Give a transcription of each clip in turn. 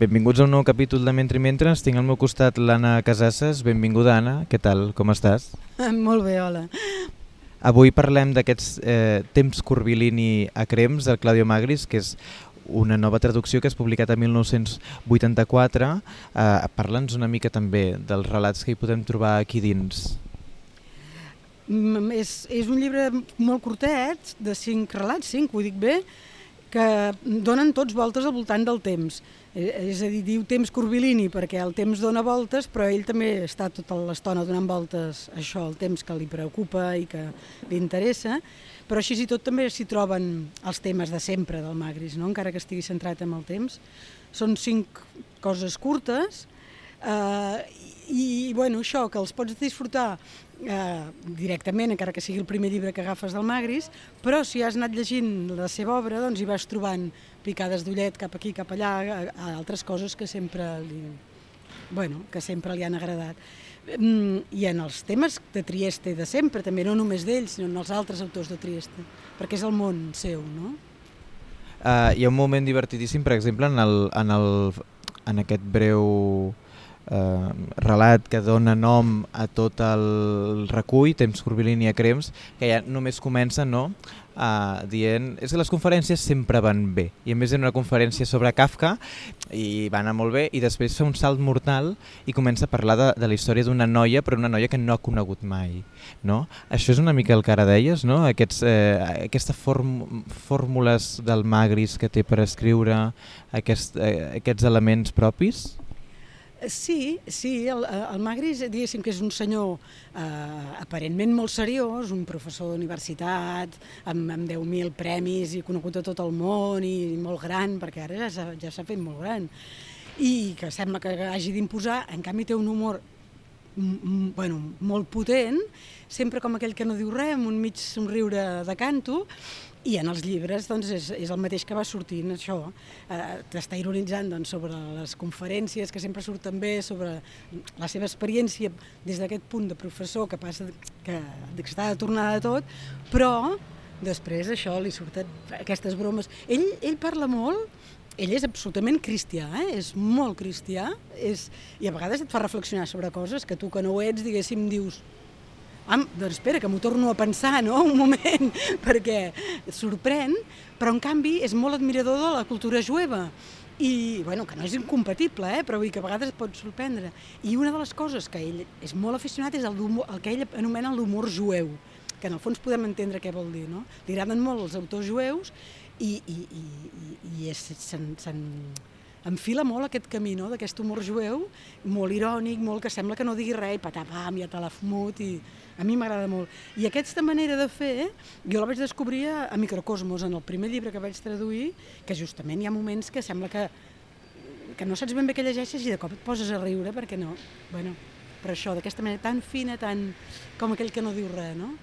Benvinguts a un nou capítol de Mentre Mentre. Tinc al meu costat l'Anna Casasses. Benvinguda, Anna. Què tal? Com estàs? Molt bé, hola. Avui parlem d'aquests eh, temps curvilini a crems del Claudio Magris, que és una nova traducció que has publicat el 1984. Eh, Parla'ns una mica també dels relats que hi podem trobar aquí dins. Mm, és, és un llibre molt curtet, de cinc relats, cinc, ho dic bé, que donen tots voltes al voltant del temps. Eh, és a dir, diu temps curvilini perquè el temps dona voltes, però ell també està tota l'estona donant voltes això, el temps que li preocupa i que li interessa, però així i tot també s'hi troben els temes de sempre del Magris, no? encara que estigui centrat en el temps. Són cinc coses curtes eh, i, bueno, això, que els pots disfrutar eh, directament, encara que sigui el primer llibre que agafes del Magris, però si has anat llegint la seva obra, doncs hi vas trobant picades d'ullet cap aquí, cap allà, altres coses que sempre li, bueno, que sempre li han agradat. Mm, I en els temes de Trieste de sempre, també no només d'ells, sinó en els altres autors de Trieste, perquè és el món seu, no? Uh, hi ha un moment divertidíssim, per exemple, en, el, en, el, en aquest breu eh, relat que dona nom a tot el recull, Temps Curvilini a Crems, que ja només comença no, uh, dient és que les conferències sempre van bé i a més en una conferència sobre Kafka i va anar molt bé i després fa un salt mortal i comença a parlar de, de la història d'una noia però una noia que no ha conegut mai no? això és una mica el que ara deies no? Aquests, eh, aquesta form, fórmules del Magris que té per escriure aquest, eh, aquests elements propis Sí, sí, el, el Magris, diguéssim que és un senyor eh, aparentment molt seriós, un professor d'universitat, amb, amb 10.000 premis i conegut a tot el món i molt gran, perquè ara ja s'ha ja fet molt gran, i que sembla que hagi d'imposar, en canvi té un humor bueno, molt potent, sempre com aquell que no diu res, amb un mig somriure de canto, i en els llibres doncs, és, és el mateix que va sortint, això. Eh, T'està ironitzant doncs, sobre les conferències que sempre surten bé, sobre la seva experiència des d'aquest punt de professor que passa que, que està de tornada de tot, però després això li surten aquestes bromes. Ell, ell parla molt ell és absolutament cristià, eh? és molt cristià, és, i a vegades et fa reflexionar sobre coses que tu que no ho ets, diguéssim, dius, Am, doncs espera, que m'ho torno a pensar, no?, un moment, perquè sorprèn, però en canvi és molt admirador de la cultura jueva i, bueno, que no és incompatible, eh? però vull que a vegades pot sorprendre. I una de les coses que ell és molt aficionat és el, el que ell anomena l'humor jueu, que en el fons podem entendre què vol dir, no? Li agraden molt els autors jueus i, i, i, i, i se'n enfila molt aquest camí no? d'aquest humor jueu, molt irònic, molt que sembla que no digui res, i patapam, i atalafmut, i a mi m'agrada molt. I aquesta manera de fer, jo la vaig descobrir a Microcosmos, en el primer llibre que vaig traduir, que justament hi ha moments que sembla que, que no saps ben bé què llegeixes i de cop et poses a riure, perquè no, bueno, però això, d'aquesta manera tan fina, tan com aquell que no diu res, no?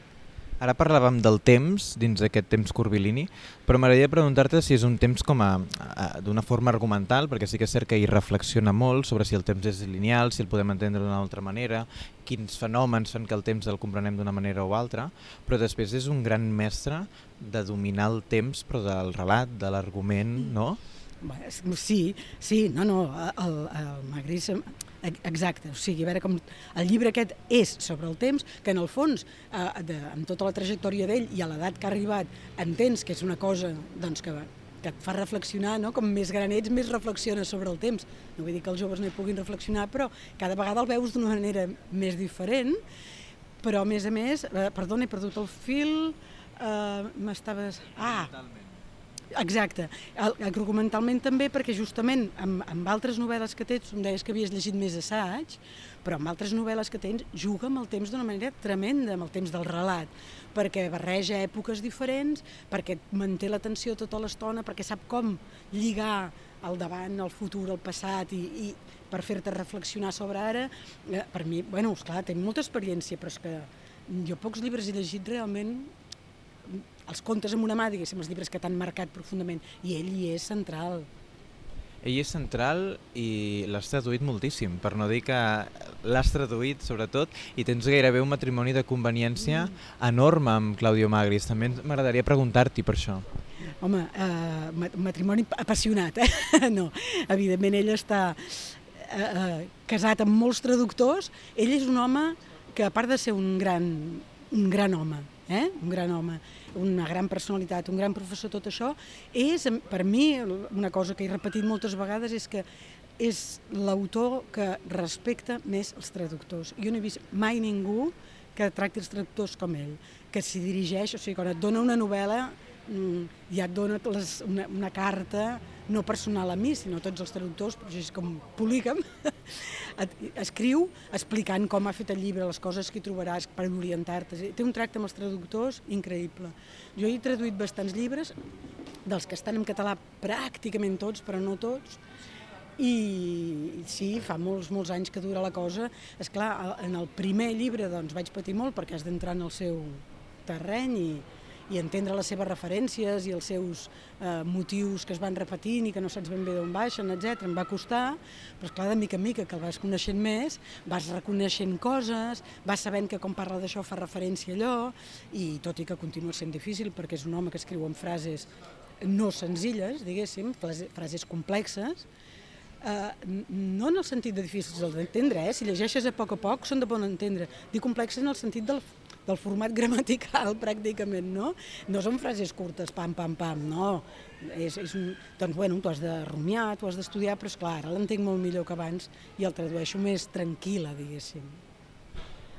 Ara parlàvem del temps, dins d'aquest temps curvilini, però m'agradaria preguntar-te si és un temps com a, a d'una forma argumental, perquè sí que és cert que hi reflexiona molt sobre si el temps és lineal, si el podem entendre d'una altra manera, quins fenòmens fan que el temps el comprenem d'una manera o altra, però després és un gran mestre de dominar el temps, però del relat, de l'argument, no? Sí, sí, no, no, el, el Magris Exacte, o sigui, a veure com el llibre aquest és sobre el temps, que en el fons, eh, de, amb tota la trajectòria d'ell i a l'edat que ha arribat, entens que és una cosa doncs, que, que et fa reflexionar, no? com més gran ets, més reflexiones sobre el temps. No vull dir que els joves no hi puguin reflexionar, però cada vegada el veus d'una manera més diferent, però a més a més, eh, perdona, he perdut el fil, eh, m'estaves... Ah, Totalment Exacte, argumentalment també perquè justament amb, amb altres novel·les que tens, em deies que havies llegit més assaig, però amb altres novel·les que tens juga amb el temps d'una manera tremenda, amb el temps del relat, perquè barreja èpoques diferents, perquè manté l'atenció tota l'estona, perquè sap com lligar el davant, el futur, el passat i, i per fer-te reflexionar sobre ara, eh, per mi, bueno, esclar, tinc molta experiència, però és que jo pocs llibres he llegit realment els contes amb una mà, diguéssim, els llibres que t'han marcat profundament, i ell hi és central. Ell és central i l'has traduït moltíssim, per no dir que l'has traduït sobretot i tens gairebé un matrimoni de conveniència mm. enorme amb Claudio Magris. També m'agradaria preguntar-t'hi per això. home, eh, matrimoni apassionat, eh? no, evidentment ell està eh, eh, casat amb molts traductors, ell és un home que a part de ser un gran, un gran home, eh? un gran home, una gran personalitat, un gran professor, tot això, és, per mi, una cosa que he repetit moltes vegades és que és l'autor que respecta més els traductors. Jo no he vist mai ningú que tracti els traductors com ell, que s'hi dirigeix, o sigui, quan et dona una novel·la ja et dona les, una, una carta no personal a mi, sinó a tots els traductors, però és com polígam, escriu explicant com ha fet el llibre, les coses que hi trobaràs per orientar-te. Té un tracte amb els traductors increïble. Jo he traduït bastants llibres, dels que estan en català pràcticament tots, però no tots, i sí, fa molts, molts anys que dura la cosa. És clar, en el primer llibre doncs, vaig patir molt perquè has d'entrar en el seu terreny i, i entendre les seves referències i els seus eh, motius que es van repetint i que no saps ben bé d'on baixen, etc. Em va costar, però esclar, de mica en mica que el vas coneixent més, vas reconeixent coses, vas sabent que com parla d'això fa referència a allò, i tot i que continua sent difícil perquè és un home que escriu en frases no senzilles, diguéssim, frases complexes, Uh, no en el sentit de difícils d'entendre, eh? si llegeixes a poc a poc són de bon entendre. Dic complexes en el sentit del, del format gramatical pràcticament, no? No són frases curtes, pam, pam, pam, no. És, és un, doncs bueno, tu has de rumiar, tu has d'estudiar, però és clar, ara l'entenc molt millor que abans i el tradueixo més tranquil·la, diguéssim.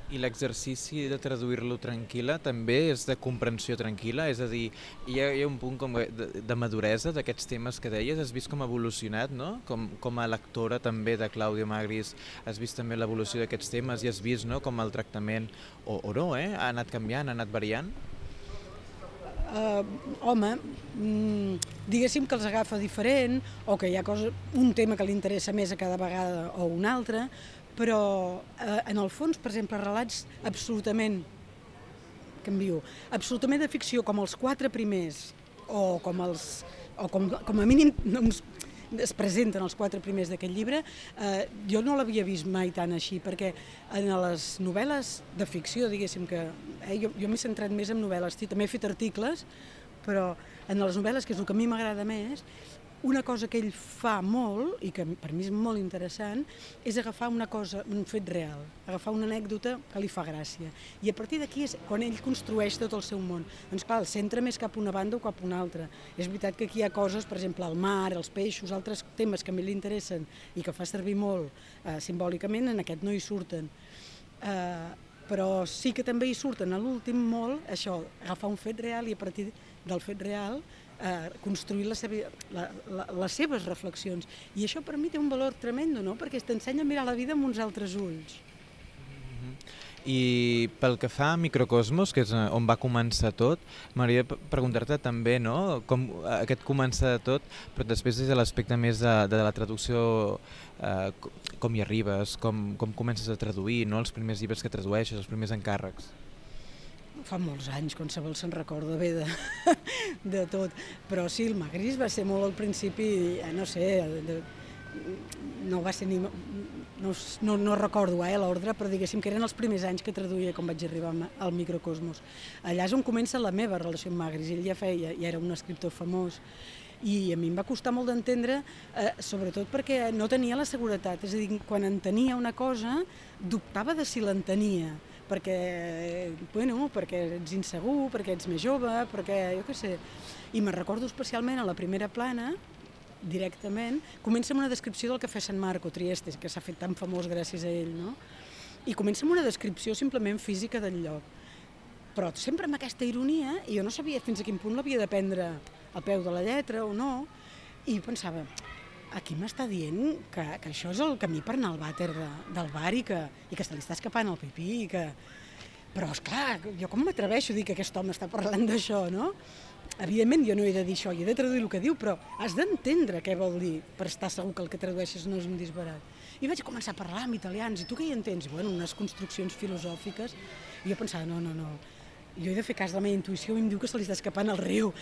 I l'exercici de traduir-lo tranquil·la també és de comprensió tranquil·la? És a dir, hi ha, hi ha un punt com de, de maduresa d'aquests temes que deies? Has vist com ha evolucionat, no? Com, com a lectora també de Clàudia Magris has vist també l'evolució d'aquests temes i has vist no? com el tractament, o, o no, eh? ha anat canviant, ha anat variant? Uh, home, mm, diguéssim que els agafa diferent o que hi ha cosa, un tema que li interessa més a cada vegada o un altre, però eh, en el fons, per exemple, relats absolutament canvio, absolutament de ficció, com els quatre primers, o com els o com, com a mínim uns, es presenten els quatre primers d'aquest llibre, eh, jo no l'havia vist mai tan així, perquè en les novel·les de ficció, diguéssim que... Eh, jo jo m'he centrat més en novel·les, també he fet articles, però en les novel·les, que és el que a mi m'agrada més, una cosa que ell fa molt, i que per mi és molt interessant, és agafar una cosa, un fet real, agafar una anècdota que li fa gràcia. I a partir d'aquí és quan ell construeix tot el seu món. Doncs clar, el centre més cap una banda o cap una altra. És veritat que aquí hi ha coses, per exemple, el mar, els peixos, altres temes que a mi li interessen i que fa servir molt eh, simbòlicament, en aquest no hi surten. Eh, però sí que també hi surten a l'últim molt això, agafar un fet real i a partir del fet real eh, construir la seva, la, la, les seves reflexions. I això per mi té un valor tremendo, no? perquè t'ensenya a mirar la vida amb uns altres ulls. I pel que fa a Microcosmos, que és eh, on va començar tot, m'agradaria preguntar-te també no? com aquest començar de tot, però després des de l'aspecte més de, de la traducció, eh, com hi arribes, com, com comences a traduir, no? els primers llibres que tradueixes, els primers encàrrecs fa molts anys, qualsevol se'n recorda bé de, de tot, però sí, el Magris va ser molt al principi, eh, no sé, de, no va ser ni... No, no, no recordo eh, l'ordre, però diguéssim que eren els primers anys que traduïa quan vaig arribar al Microcosmos. Allà és on comença la meva relació amb Magris, ell ja feia, ja era un escriptor famós, i a mi em va costar molt d'entendre, eh, sobretot perquè no tenia la seguretat, és a dir, quan entenia una cosa, dubtava de si l'entenia, perquè, bueno, perquè ets insegur, perquè ets més jove, perquè jo què sé. I me'n recordo especialment a la primera plana, directament, comença amb una descripció del cafè Sant Marco, Trieste, que s'ha fet tan famós gràcies a ell, no? I comença amb una descripció simplement física del lloc. Però sempre amb aquesta ironia, i jo no sabia fins a quin punt l'havia de prendre al peu de la lletra o no, i pensava, aquí m'està dient que, que això és el camí per anar al vàter de, del bar i que, i que se li està escapant el pipí i que... Però, és clar, jo com m'atreveixo a dir que aquest home està parlant d'això, no? Evidentment jo no he de dir això, he de traduir el que diu, però has d'entendre què vol dir per estar segur que el que tradueixes no és un disbarat. I vaig començar a parlar amb italians, i tu què hi entens? I, bueno, unes construccions filosòfiques, i jo pensava, no, no, no, jo he de fer cas de la meva intuïció i em diu que se li està escapant el riu.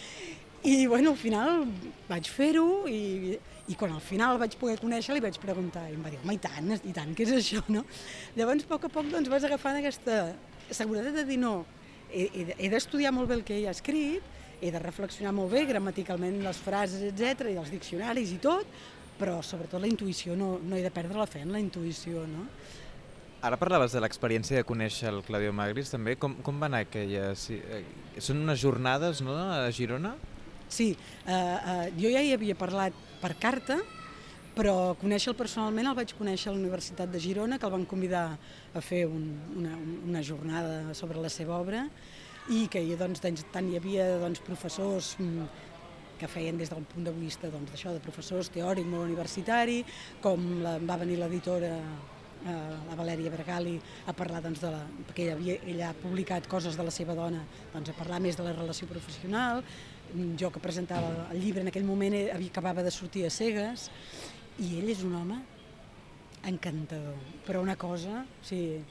I bueno, al final vaig fer-ho i, i quan al final el vaig poder conèixer li vaig preguntar i em va dir, home, i tant, i tant, què és això, no? Llavors, a poc a poc, doncs, vas agafant aquesta seguretat de dir no, he, he, d'estudiar molt bé el que ell ha escrit he de reflexionar molt bé gramaticalment les frases, etc i els diccionaris i tot, però sobretot la intuïció, no, no he de perdre la fe en la intuïció, no? Ara parlaves de l'experiència de conèixer el Claudio Magris, també. Com, com va anar aquella... Sí, eh, són unes jornades, no?, a Girona? Sí, eh, eh, jo ja hi havia parlat per carta, però conèixer-lo personalment el vaig conèixer a la Universitat de Girona, que el van convidar a fer un, una, una jornada sobre la seva obra i que hi, doncs, tant hi havia doncs, professors mm, que feien des del punt de vista doncs, d'això de professors teòric molt universitari, com la, va venir l'editora eh, la Valèria Bergali a parlar doncs, de la, perquè ella, havia, ella ha publicat coses de la seva dona, doncs, a parlar més de la relació professional, jo que presentava el llibre en aquell moment eh, havia, acabava de sortir a cegues i ell és un home encantador, però una cosa, o sigui,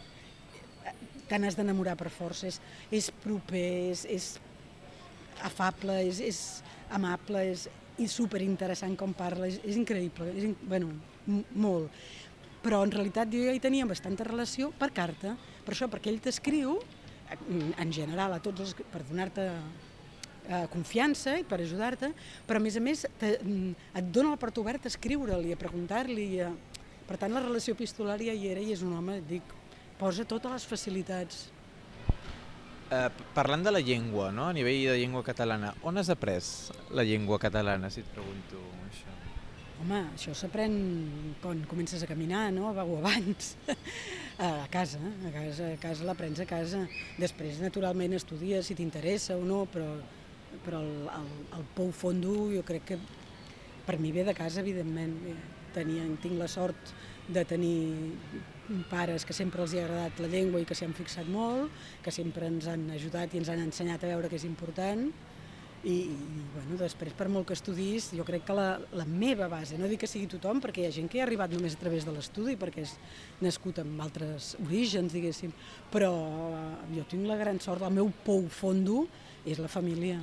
te n'has d'enamorar per força, és, és proper, és, és afable, és, és amable, és, és superinteressant com parla, és, és increïble, és, bueno, molt però en realitat jo ja hi tenia bastanta relació per carta, per això, perquè ell t'escriu, en general, a tots els, per donar-te eh, confiança i per ajudar-te, però a més a més te, mm, et dona la porta oberta a escriure-li, a preguntar-li. A... Per tant, la relació epistolària hi era i és un home, dic, posa totes les facilitats. Eh, parlant de la llengua, no? a nivell de llengua catalana, on has après la llengua catalana, si et pregunto això? Home, això s'aprèn quan comences a caminar, no? O abans. a casa, a casa, a casa l'aprens a casa. Després, naturalment, estudies si t'interessa o no, però, però el, el, el pou fondo jo crec que per mi ve de casa, evidentment. Tenia, tinc la sort de tenir pares que sempre els hi ha agradat la llengua i que s'hi han fixat molt, que sempre ens han ajudat i ens han ensenyat a veure que és important, i, i bueno, després per molt que estudis jo crec que la, la meva base, no dic que sigui tothom perquè hi ha gent que hi ha arribat només a través de l'estudi perquè és nascut amb altres orígens diguéssim, però jo tinc la gran sort, el meu pou fondo és la família.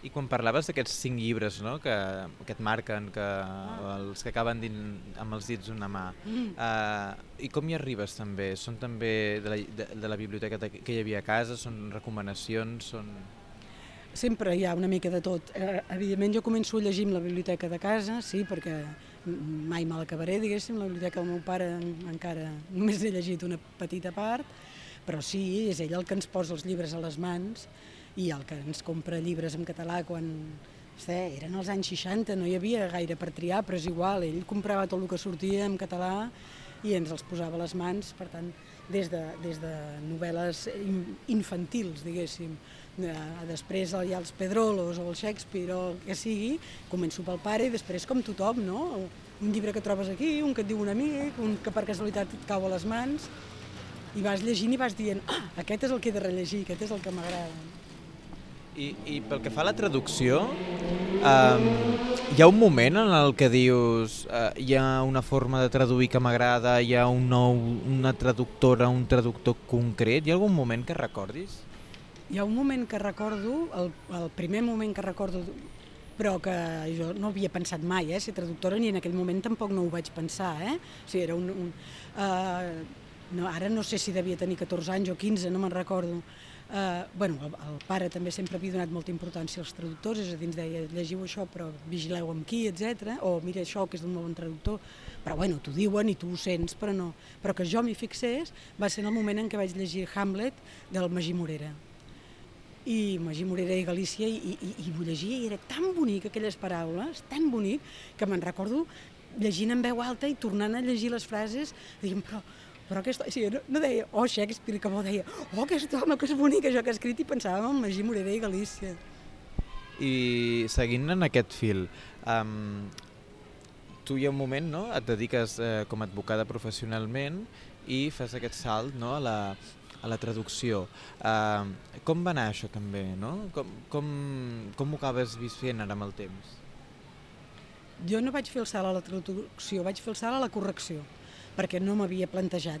I quan parlaves d'aquests cinc llibres no? que, que et marquen, que, ah. els que acaben din, amb els dits d'una mà, mm. uh, i com hi arribes també? Són també de la, de, de la biblioteca que hi havia a casa? Són recomanacions? Són sempre hi ha una mica de tot. Eh, evidentment jo començo a llegir amb la biblioteca de casa, sí, perquè mai me l'acabaré, diguéssim, la biblioteca del meu pare encara només he llegit una petita part, però sí, és ell el que ens posa els llibres a les mans i el que ens compra llibres en català quan... Sé, eren els anys 60, no hi havia gaire per triar, però és igual, ell comprava tot el que sortia en català i ens els posava a les mans, per tant, des de, des de novel·les infantils, diguéssim, després hi ha els Pedrolos o el Shakespeare o el que sigui, començo pel pare i després com tothom, no? Un llibre que trobes aquí, un que et diu un amic, un que per casualitat et cau a les mans, i vas llegint i vas dient, ah, aquest és el que he de rellegir, aquest és el que m'agrada. I, I pel que fa a la traducció, um, hi ha un moment en el que dius uh, hi ha una forma de traduir que m'agrada, hi ha un nou, una traductora, un traductor concret, hi ha algun moment que recordis? Hi ha un moment que recordo, el, el primer moment que recordo, però que jo no havia pensat mai, eh, ser traductora, ni en aquell moment tampoc no ho vaig pensar, eh? O sigui, era un... un uh, no, ara no sé si devia tenir 14 anys o 15, no me'n recordo. Uh, bueno, el, el pare també sempre havia donat molta importància als traductors, és a dir, ens deia, llegiu això, però vigileu amb qui, etc. O mira això, que és d'un bon traductor. Però bueno, t'ho diuen i tu ho sents, però no. Però que jo m'hi fixés va ser en el moment en què vaig llegir Hamlet del Magí Morera i Magí Morera i Galícia i, i, i ho llegia i era tan bonic aquelles paraules, tan bonic, que me'n recordo llegint en veu alta i tornant a llegir les frases, dient, però, però aquest, sí, no, no deia, oh, Shakespeare, que bo, deia, oh, aquest home, que és bonic això que ha escrit, i pensàvem en Magí Morera i Galícia. I seguint en aquest fil, um, tu hi ha un moment, no?, et dediques eh, com a advocada professionalment i fas aquest salt no, a, la, a la traducció. Uh, com va anar això també, no? Com, com, com ho acabes fent ara amb el temps? Jo no vaig fer el salt a la traducció, vaig fer el salt a la correcció, perquè no m'havia plantejat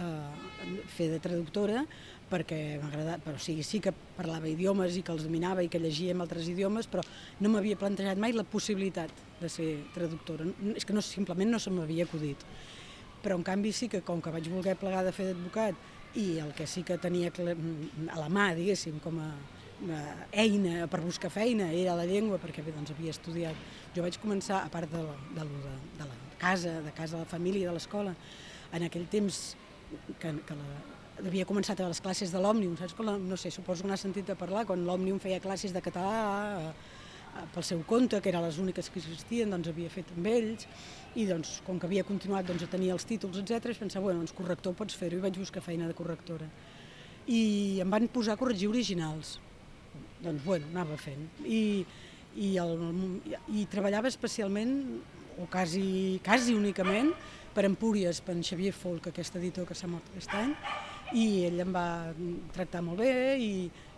uh, fer de traductora, perquè m'agrada, però sí, sí que parlava idiomes i que els dominava i que llegia en altres idiomes, però no m'havia plantejat mai la possibilitat de ser traductora. És que no, simplement no se m'havia acudit. Però en canvi sí que com que vaig voler plegar de fer d'advocat i el que sí que tenia a la mà, diguéssim, com a, eh, eina per buscar feina era la llengua, perquè bé, doncs havia estudiat. Jo vaig començar, a part de, la, de, de, de la casa, de casa de la família, de l'escola, en aquell temps que, que la, havia començat a les classes de l'Òmnium, saps? Com la, no sé, suposo que n'ha sentit a parlar, quan l'Òmnium feia classes de català pel seu compte, que eren les úniques que existien, doncs havia fet amb ells, i doncs, com que havia continuat doncs, a tenir els títols, etc, es pensava, bueno, doncs corrector pots fer-ho, i vaig buscar feina de correctora. I em van posar a corregir originals doncs bueno, anava fent. I, i, el, i treballava especialment, o quasi, quasi únicament, per Empúries, per en Xavier Folk, aquest editor que s'ha mort aquest any, i ell em va tractar molt bé i,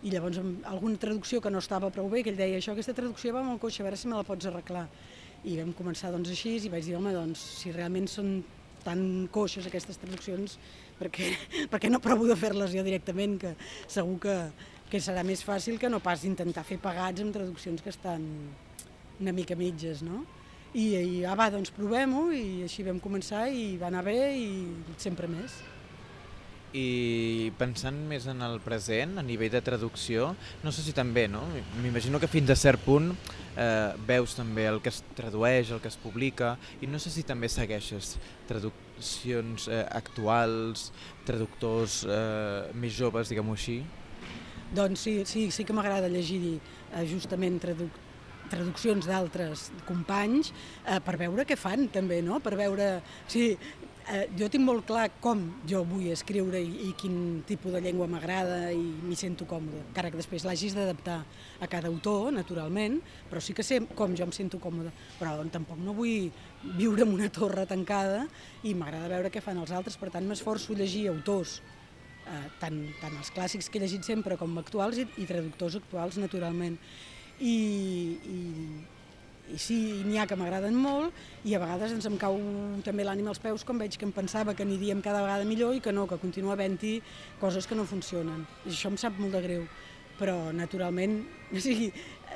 i llavors alguna traducció que no estava prou bé, que ell deia això, aquesta traducció va molt coixa, a veure si me la pots arreglar. I vam començar doncs així i vaig dir, home, doncs, si realment són tan coixes aquestes traduccions, perquè, perquè no provo de fer-les jo directament, que segur que, que serà més fàcil que no pas intentar fer pagats amb traduccions que estan una mica mitges, no? I, i ah, va, doncs provem-ho, i així vam començar, i va anar bé, i sempre més. I pensant més en el present, a nivell de traducció, no sé si també, no? M'imagino que fins a cert punt eh, veus també el que es tradueix, el que es publica, i no sé si també segueixes traduccions eh, actuals, traductors eh, més joves, diguem-ho així. Doncs sí, sí, sí que m'agrada llegir eh, justament traduc traduccions d'altres companys eh, per veure què fan també, no? Per veure... Sí, eh, jo tinc molt clar com jo vull escriure i, i quin tipus de llengua m'agrada i m'hi sento còmode, encara que després l'hagis d'adaptar a cada autor, naturalment, però sí que sé com jo em sento còmode, però tampoc no vull viure en una torre tancada i m'agrada veure què fan els altres, per tant m'esforço a llegir autors eh, tant, tant els clàssics que he llegit sempre com actuals i, i traductors actuals, naturalment. I, i, i sí, n'hi ha que m'agraden molt i a vegades ens em cau també l'ànima als peus quan veig que em pensava que aniríem cada vegada millor i que no, que continua havent-hi coses que no funcionen. I això em sap molt de greu. Però naturalment, o sigui,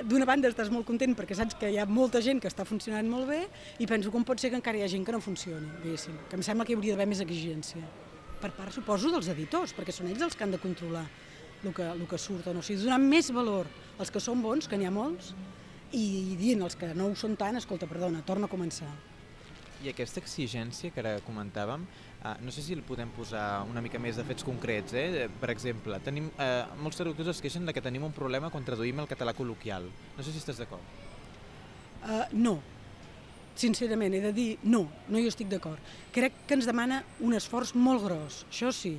d'una banda estàs molt content perquè saps que hi ha molta gent que està funcionant molt bé i penso com pot ser que encara hi ha gent que no funcioni, diguéssim, que em sembla que hi hauria d'haver més exigència. Per part, suposo, dels editors, perquè són ells els que han de controlar el que, el que surt o no. O sigui, donar més valor als que són bons, que n'hi ha molts, i dient als que no ho són tant, escolta, perdona, torna a començar. I aquesta exigència que ara comentàvem, eh, no sé si el podem posar una mica més de fets concrets. Eh? Per exemple, tenim, eh, molts traductors es queixen de que tenim un problema quan traduïm el català col·loquial. No sé si estàs d'acord. Uh, no, sincerament, he de dir no, no hi estic d'acord. Crec que ens demana un esforç molt gros, això sí,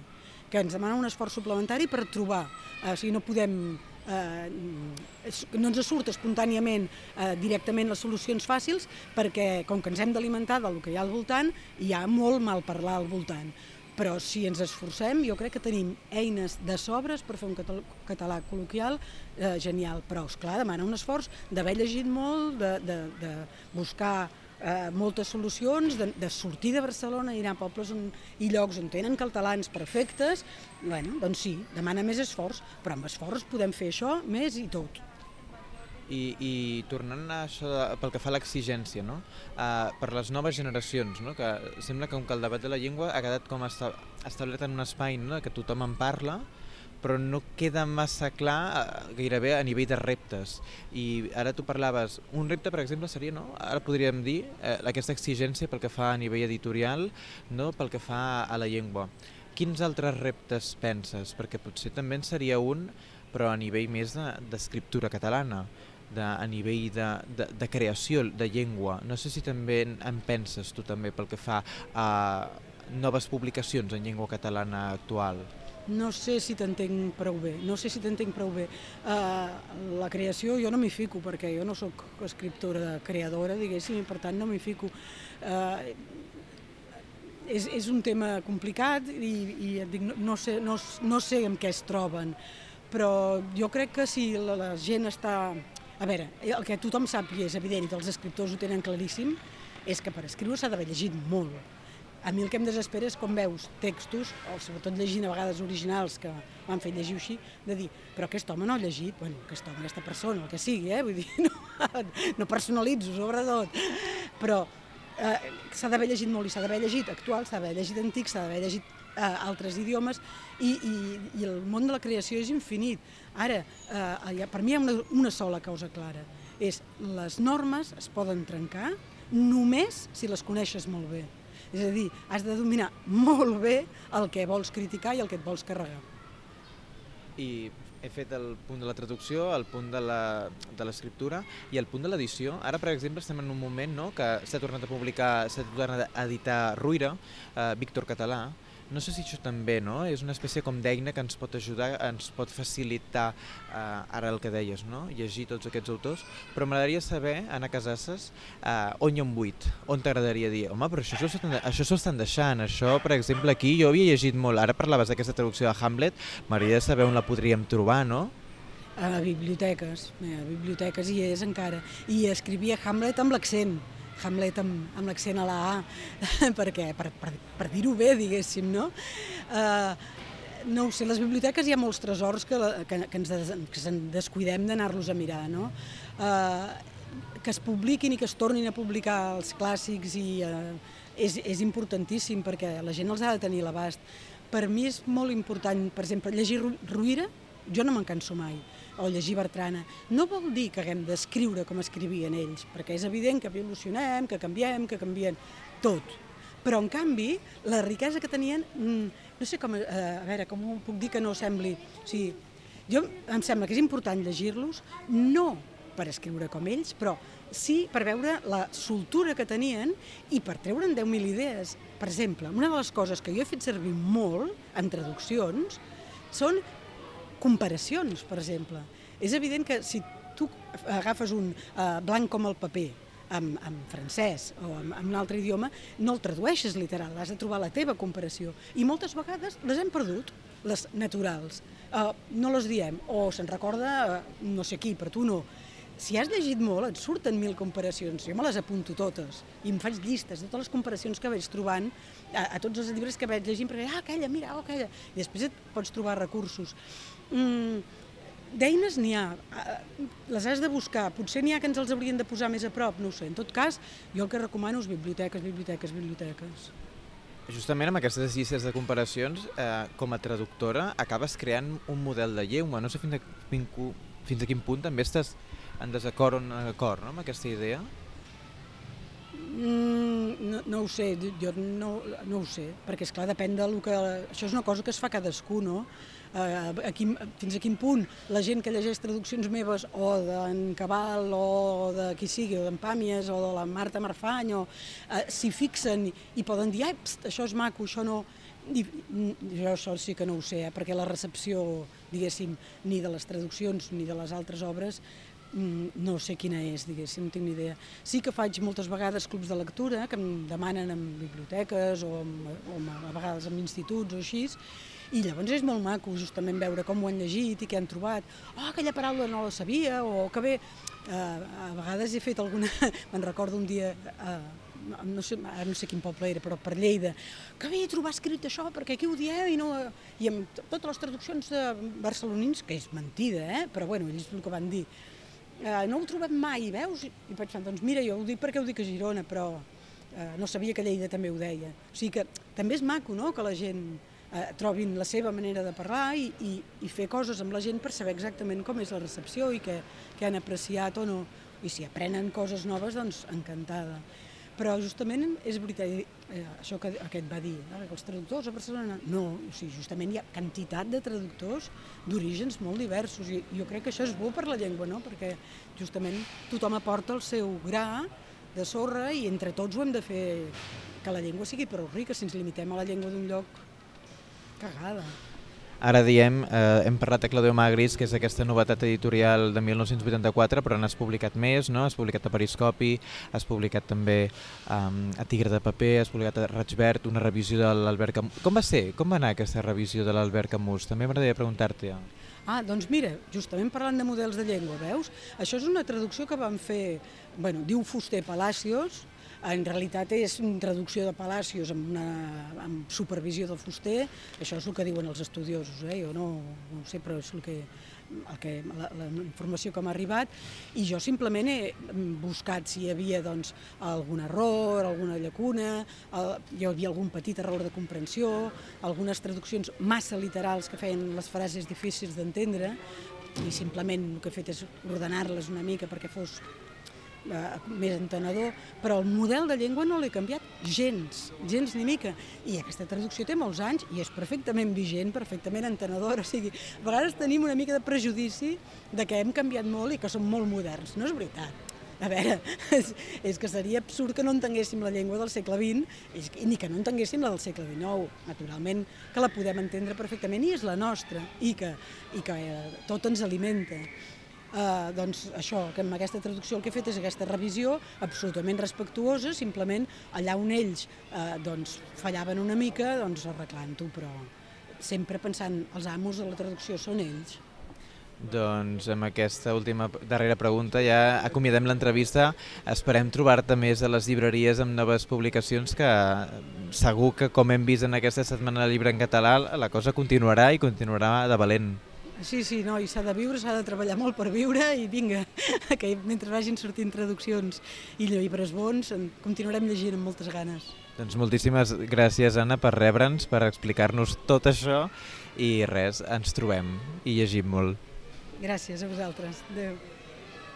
que ens demana un esforç suplementari per trobar, eh, o sigui, no podem eh, no ens surt espontàniament eh, directament les solucions fàcils perquè com que ens hem d'alimentar del que hi ha al voltant hi ha molt mal parlar al voltant. Però si ens esforcem jo crec que tenim eines de sobres per fer un català, català col·loquial eh, genial, però és clar demana un esforç d'haver llegit molt, de, de, de buscar eh, moltes solucions, de, de sortir de Barcelona i anar a pobles on, i llocs on tenen catalans perfectes, bueno, doncs sí, demana més esforç, però amb esforç podem fer això més i tot. I, i tornant a això de, pel que fa a l'exigència, no? Uh, per les noves generacions, no? que sembla que, que el debat de la llengua ha quedat com esta, establert en un espai no? que tothom en parla, però no queda massa clar eh, gairebé a nivell de reptes. I ara tu parlaves, un repte per exemple seria, no? ara podríem dir, eh, aquesta exigència pel que fa a nivell editorial, no? pel que fa a la llengua. Quins altres reptes penses? Perquè potser també en seria un, però a nivell més d'escriptura de, catalana, de, a nivell de, de, de creació de llengua. No sé si també en penses tu també pel que fa a noves publicacions en llengua catalana actual. No sé si t'entenc prou bé, no sé si t'entenc prou bé. Uh, la creació jo no m'hi fico, perquè jo no sóc escriptora creadora, diguéssim, i per tant no m'hi fico. Uh, és, és un tema complicat i, i et dic, no, no, sé, no, no sé en què es troben, però jo crec que si la, la gent està... A veure, el que tothom sap i és evident, i els escriptors ho tenen claríssim, és que per escriure s'ha d'haver llegit molt a mi el que em desespera és quan veus textos, o sobretot llegint a vegades originals que m'han fet llegir així, de dir, però aquest home no ha llegit, bueno, aquest home, aquesta persona, el que sigui, eh? vull dir, no, no personalitzo sobretot, però eh, s'ha d'haver llegit molt i s'ha d'haver llegit actual, s'ha d'haver llegit antic, s'ha d'haver llegit eh, altres idiomes i, i, i el món de la creació és infinit. Ara, eh, per mi hi ha una, una sola causa clara, és les normes es poden trencar només si les coneixes molt bé. És a dir, has de dominar molt bé el que vols criticar i el que et vols carregar. I he fet el punt de la traducció, el punt de l'escriptura i el punt de l'edició. Ara, per exemple, estem en un moment no, que s'ha tornat a publicar, s'ha tornat a editar Ruïra, eh, Víctor Català, no sé si això també no? és una espècie com d'eina que ens pot ajudar, ens pot facilitar eh, ara el que deies, no? llegir tots aquests autors, però m'agradaria saber, Anna Casasses, eh, on hi ha un buit, on t'agradaria dir, home, però això s'ho estan deixant, això, per exemple, aquí jo havia llegit molt, ara parlaves d'aquesta traducció de Hamlet, m'agradaria saber on la podríem trobar, no? A biblioteques, a biblioteques hi és encara, i escrivia Hamlet amb l'accent, Hamlet amb, amb l'accent a la A, perquè, per, per, per dir-ho bé, diguéssim, no? Uh, no ho sé, les biblioteques hi ha molts tresors que, que, que ens, des, que ens descuidem d'anar-los a mirar, no? Uh, que es publiquin i que es tornin a publicar els clàssics i uh, és, és importantíssim perquè la gent els ha de tenir a l'abast. Per mi és molt important, per exemple, llegir Ruïra, jo no me'n canso mai o llegir Bertrana, no vol dir que haguem d'escriure com escrivien ells, perquè és evident que evolucionem, que canviem, que canvien tot. Però, en canvi, la riquesa que tenien, mm, no sé com, eh, a veure, com ho puc dir que no sembli... O sigui, jo em sembla que és important llegir-los, no per escriure com ells, però sí per veure la soltura que tenien i per treure'n 10.000 idees. Per exemple, una de les coses que jo he fet servir molt en traduccions són comparacions, per exemple. És evident que si tu agafes un uh, blanc com el paper, en, en francès o en, en un altre idioma, no el tradueixes literal, has de trobar la teva comparació. I moltes vegades les hem perdut, les naturals. Uh, no les diem, o se'n recorda uh, no sé qui, però tu no. Si has llegit molt, et surten mil comparacions. Jo me les apunto totes i em faig llistes de totes les comparacions que vaig trobant a, a tots els llibres que vaig llegint, perquè, ah, aquella, mira, oh, aquella. I després et pots trobar recursos. Mm, D'eines n'hi ha, les has de buscar, potser n'hi ha que ens els haurien de posar més a prop, no ho sé. En tot cas, jo el que recomano és biblioteques, biblioteques, biblioteques. Justament amb aquestes llistes de comparacions, eh, com a traductora, acabes creant un model de llengua. No sé fins a, fins a quin punt també estàs en desacord o en acord no, amb aquesta idea. Mm, no, no ho sé, jo no, no ho sé, perquè és clar depèn del que... Això és una cosa que es fa cadascú, no? eh, a quin, fins a quin punt la gent que llegeix traduccions meves o d'en Cabal o de qui sigui, o d'en Pàmies o de la Marta Marfany, o eh, s'hi fixen i, i poden dir, Ai, pst, això és maco, això no... I, jo això sí que no ho sé, eh, perquè la recepció, diguéssim, ni de les traduccions ni de les altres obres mm, no sé quina és, diguéssim, no tinc ni idea. Sí que faig moltes vegades clubs de lectura que em demanen en biblioteques o, o a vegades en instituts o així, i llavors és molt maco justament veure com ho han llegit i què han trobat. Oh, aquella paraula no la sabia, o que bé, uh, a vegades he fet alguna... Me'n recordo un dia, uh, no sé, no sé quin poble era, però per Lleida, que bé trobar escrit això, perquè aquí ho dieu i no... I amb totes les traduccions de barcelonins, que és mentida, eh? però bueno, ells el que van dir, uh, no ho trobem mai, veus? I pensar, doncs mira, jo ho dic perquè ho dic a Girona, però uh, no sabia que Lleida també ho deia. O sigui que també és maco, no?, que la gent eh, trobin la seva manera de parlar i, i, i fer coses amb la gent per saber exactament com és la recepció i què, què han apreciat o no. I si aprenen coses noves, doncs encantada. Però justament és veritat, eh, això que aquest va dir, eh, que els traductors a Barcelona... No, o sigui, justament hi ha quantitat de traductors d'orígens molt diversos i jo crec que això és bo per la llengua, no? perquè justament tothom aporta el seu gra de sorra i entre tots ho hem de fer que la llengua sigui prou rica. Si ens limitem a la llengua d'un lloc cagada. Ara diem, eh, hem parlat de Claudio Magris, que és aquesta novetat editorial de 1984, però n'has publicat més, no? Has publicat a Periscopi, has publicat també um, a Tigre de Paper, has publicat a Raig Verd, una revisió de l'Albert Camus. Com va ser? Com va anar aquesta revisió de l'Albert Camus? També m'agradaria preguntar-te. Ah, doncs mira, justament parlant de models de llengua, veus? Això és una traducció que van fer, bueno, diu Fuster Palacios, en realitat és una traducció de Palacios amb, una, amb supervisió del fuster, això és el que diuen els estudiosos, eh? jo no, no ho sé, però és el que, el que, la, la informació que m'ha arribat i jo simplement he buscat si hi havia doncs, algun error, alguna llacuna, el, hi havia algun petit error de comprensió, algunes traduccions massa literals que feien les frases difícils d'entendre i simplement el que he fet és ordenar-les una mica perquè fos eh, més entenedor, però el model de llengua no l'he canviat gens, gens ni mica. I aquesta traducció té molts anys i és perfectament vigent, perfectament entenedora. O sigui, a vegades tenim una mica de prejudici de que hem canviat molt i que som molt moderns. No és veritat. A veure, és, és que seria absurd que no entenguéssim la llengua del segle XX i ni que no entenguéssim la del segle XIX. Naturalment que la podem entendre perfectament i és la nostra i que, i que eh, tot ens alimenta eh, doncs això, que amb aquesta traducció el que he fet és aquesta revisió absolutament respectuosa, simplement allà on ells eh, doncs, fallaven una mica, doncs arreglant-ho, però sempre pensant els amos de la traducció són ells. Doncs amb aquesta última darrera pregunta ja acomiadem l'entrevista. Esperem trobar-te més a les llibreries amb noves publicacions que segur que com hem vist en aquesta setmana de llibre en català la cosa continuarà i continuarà de valent. Sí, sí, no, i s'ha de viure, s'ha de treballar molt per viure i vinga, que mentre vagin sortint traduccions i llibres bons, continuarem llegint amb moltes ganes. Doncs moltíssimes gràcies, Anna, per rebre'ns, per explicar-nos tot això i res, ens trobem i llegim molt. Gràcies a vosaltres. Adéu.